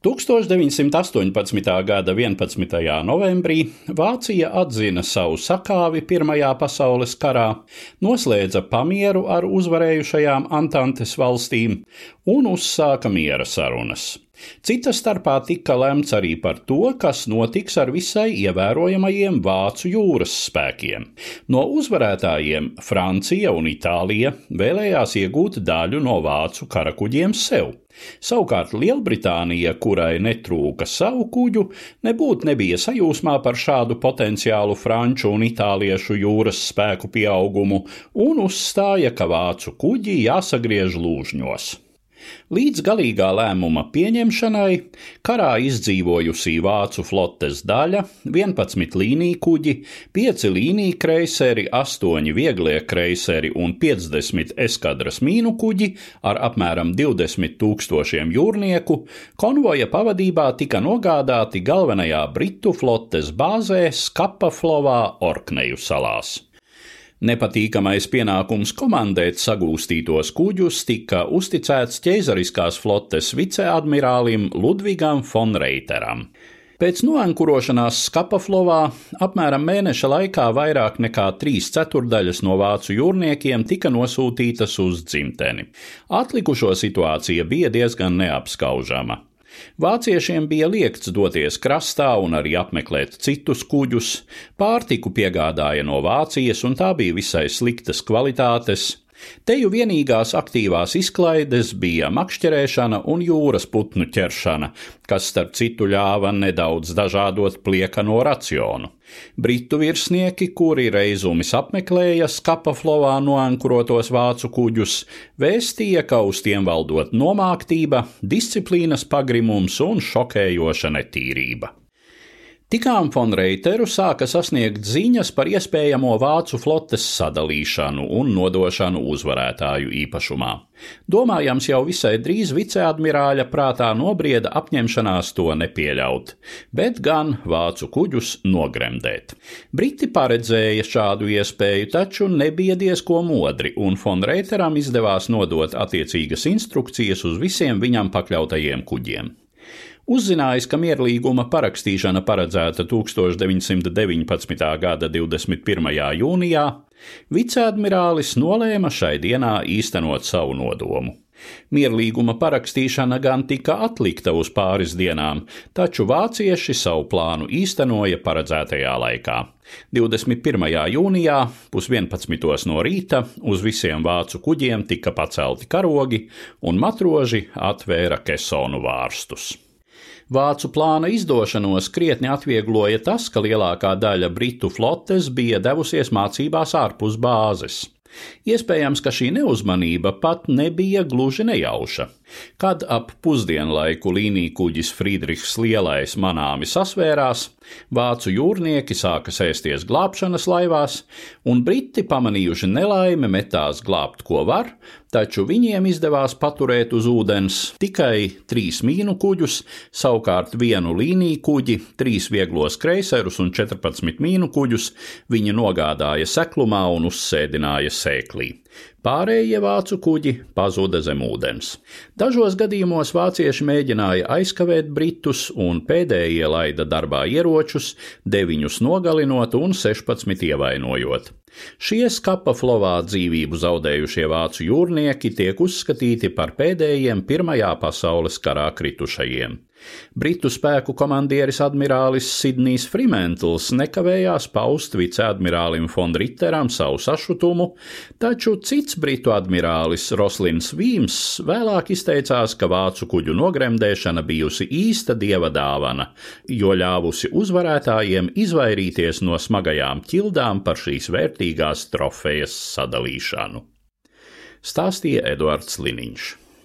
1918. gada 11. novembrī Vācija atzina savu sakāvi Pirmajā pasaules karā, noslēdza pamieru ar uzvarējušajām Antantes valstīm un uzsāka miera sarunas. Cita starpā tika lemts arī par to, kas notiks ar visai ievērojamajiem vācu jūras spēkiem. No uzvarētājiem Francija un Itālija vēlējās iegūt daļu no vācu karakuģiem sev. Savukārt Lielbritānija, kurai netrūka savu kuģu, nebūtu nebija sajūsmā par šādu potenciālu franču un itāliešu jūras spēku pieaugumu un uzstāja, ka vācu kuģi jāsagriež lūžņos. Līdz galīgā lēmuma pieņemšanai karā izdzīvojusī vācu flotes daļa, 11 līniju kuģi, 5 līniju kreiseri, 8 vieglie kreiseri un 50 eskadras mīnu kuģi ar apmēram 20 tūkstošiem jūrnieku konvoja pavadībā tika nogādāti galvenajā Britu flotes bāzē Skapaflovā Orkneju salās. Nepatīkamais pienākums komandēt sagūstītos kuģus tika uzticēts ķeizariskās flotes viceadmirālim Ludvigam Fonreiteram. Pēc noankurošanās Skapaflovā apmēram mēneša laikā vairāk nekā trīs ceturdaļas no vācu jūrniekiem tika nosūtītas uz dzimteni. Atlikušo situācija bija diezgan neapskaužama. Vāciešiem bija liekts doties krastā un arī apmeklēt citus kuģus, pārtiku piegādāja no Vācijas, un tā bija visai sliktas kvalitātes. Teju vienīgās aktīvās izklaides bija makšķerēšana un jūras putnu ķeršana, kas starp citu ļāva nedaudz dažādot pliekano racionu. Britu virsnieki, kuri reizumis apmeklēja skapaflovā noankurotos vācu kuģus, vēstīja, ka uz tiem valdot nomāktība, disciplīnas pagrimums un šokējoša netīrība. Tikām von Reiteru sāka sasniegt ziņas par iespējamo vācu flotes sadalīšanu un nodošanu uzvarētāju īpašumā. Domājams, jau visai drīz viceadmirāļa prātā nobrieda apņemšanās to nepieļaut, bet gan vācu kuģus nogremdēt. Briti paredzēja šādu iespēju, taču nebija diezko modri, un von Reiteram izdevās nodot attiecīgas instrukcijas uz visiem viņam pakļautajiem kuģiem. Uzzinājis, ka mierlīguma parakstīšana paredzēta 1919. gada 21. jūnijā, viceadmirālis nolēma šai dienā īstenot savu nodomu. Mierlīguma parakstīšana gan tika atlikta uz pāris dienām, taču vācieši savu plānu īstenoja paredzētajā laikā. 21. jūnijā, pusvienpadsmitos no rīta, uz visiem vācu kuģiem tika pacelti karogi, un matroži atvēra kesonu vārstus. Vācu plāna izdošanos krietni atviegloja tas, ka lielākā daļa britu flotes bija devusies mācībās ārpus bāzes. Iespējams, ka šī neuzmanība pat nebija gluži nejauša. Kad ap pusdienlaiku līnija kuģis Friedrichs Lielais manāmi sasvērās, vācu jūrnieki sāka sēsties glābšanas laivās, un briti pamanījuši nelaimi metās glābt, ko var, taču viņiem izdevās paturēt uz ūdens tikai trīs mīnu kuģus, savukārt vienu līniju kuģi, trīs vieglos kreiserus un 14 mīnu kuģus viņi nogādāja seklumā un uzsēdināja sēklī. Pārējie vācu kuģi pazuda zem ūdens. Dažos gadījumos vācieši mēģināja aizkavēt britus, un pēdējie laida darbā ieročus, deviņus nogalinot un 16 ievainojot. Šie skapa flovā dzīvību zaudējušie vācu jūrnieki tiek uzskatīti par pēdējiem Pirmajā pasaules karā kritušajiem. Britu spēku komandieris admirālis Sidnijs Frementls nekavējās paust viceadmirālim Fondritteram savu sašutumu, taču cits britu admirālis Roslins Vīms vēlāk izteicās, ka vācu kuģu nogremdēšana bijusi īsta dieva dāvana, jo ļāvusi uzvarētājiem izvairīties no smagajām ķildām par šīs vērtīgās trofejas sadalīšanu. Stāstīja Eduards Liniņš.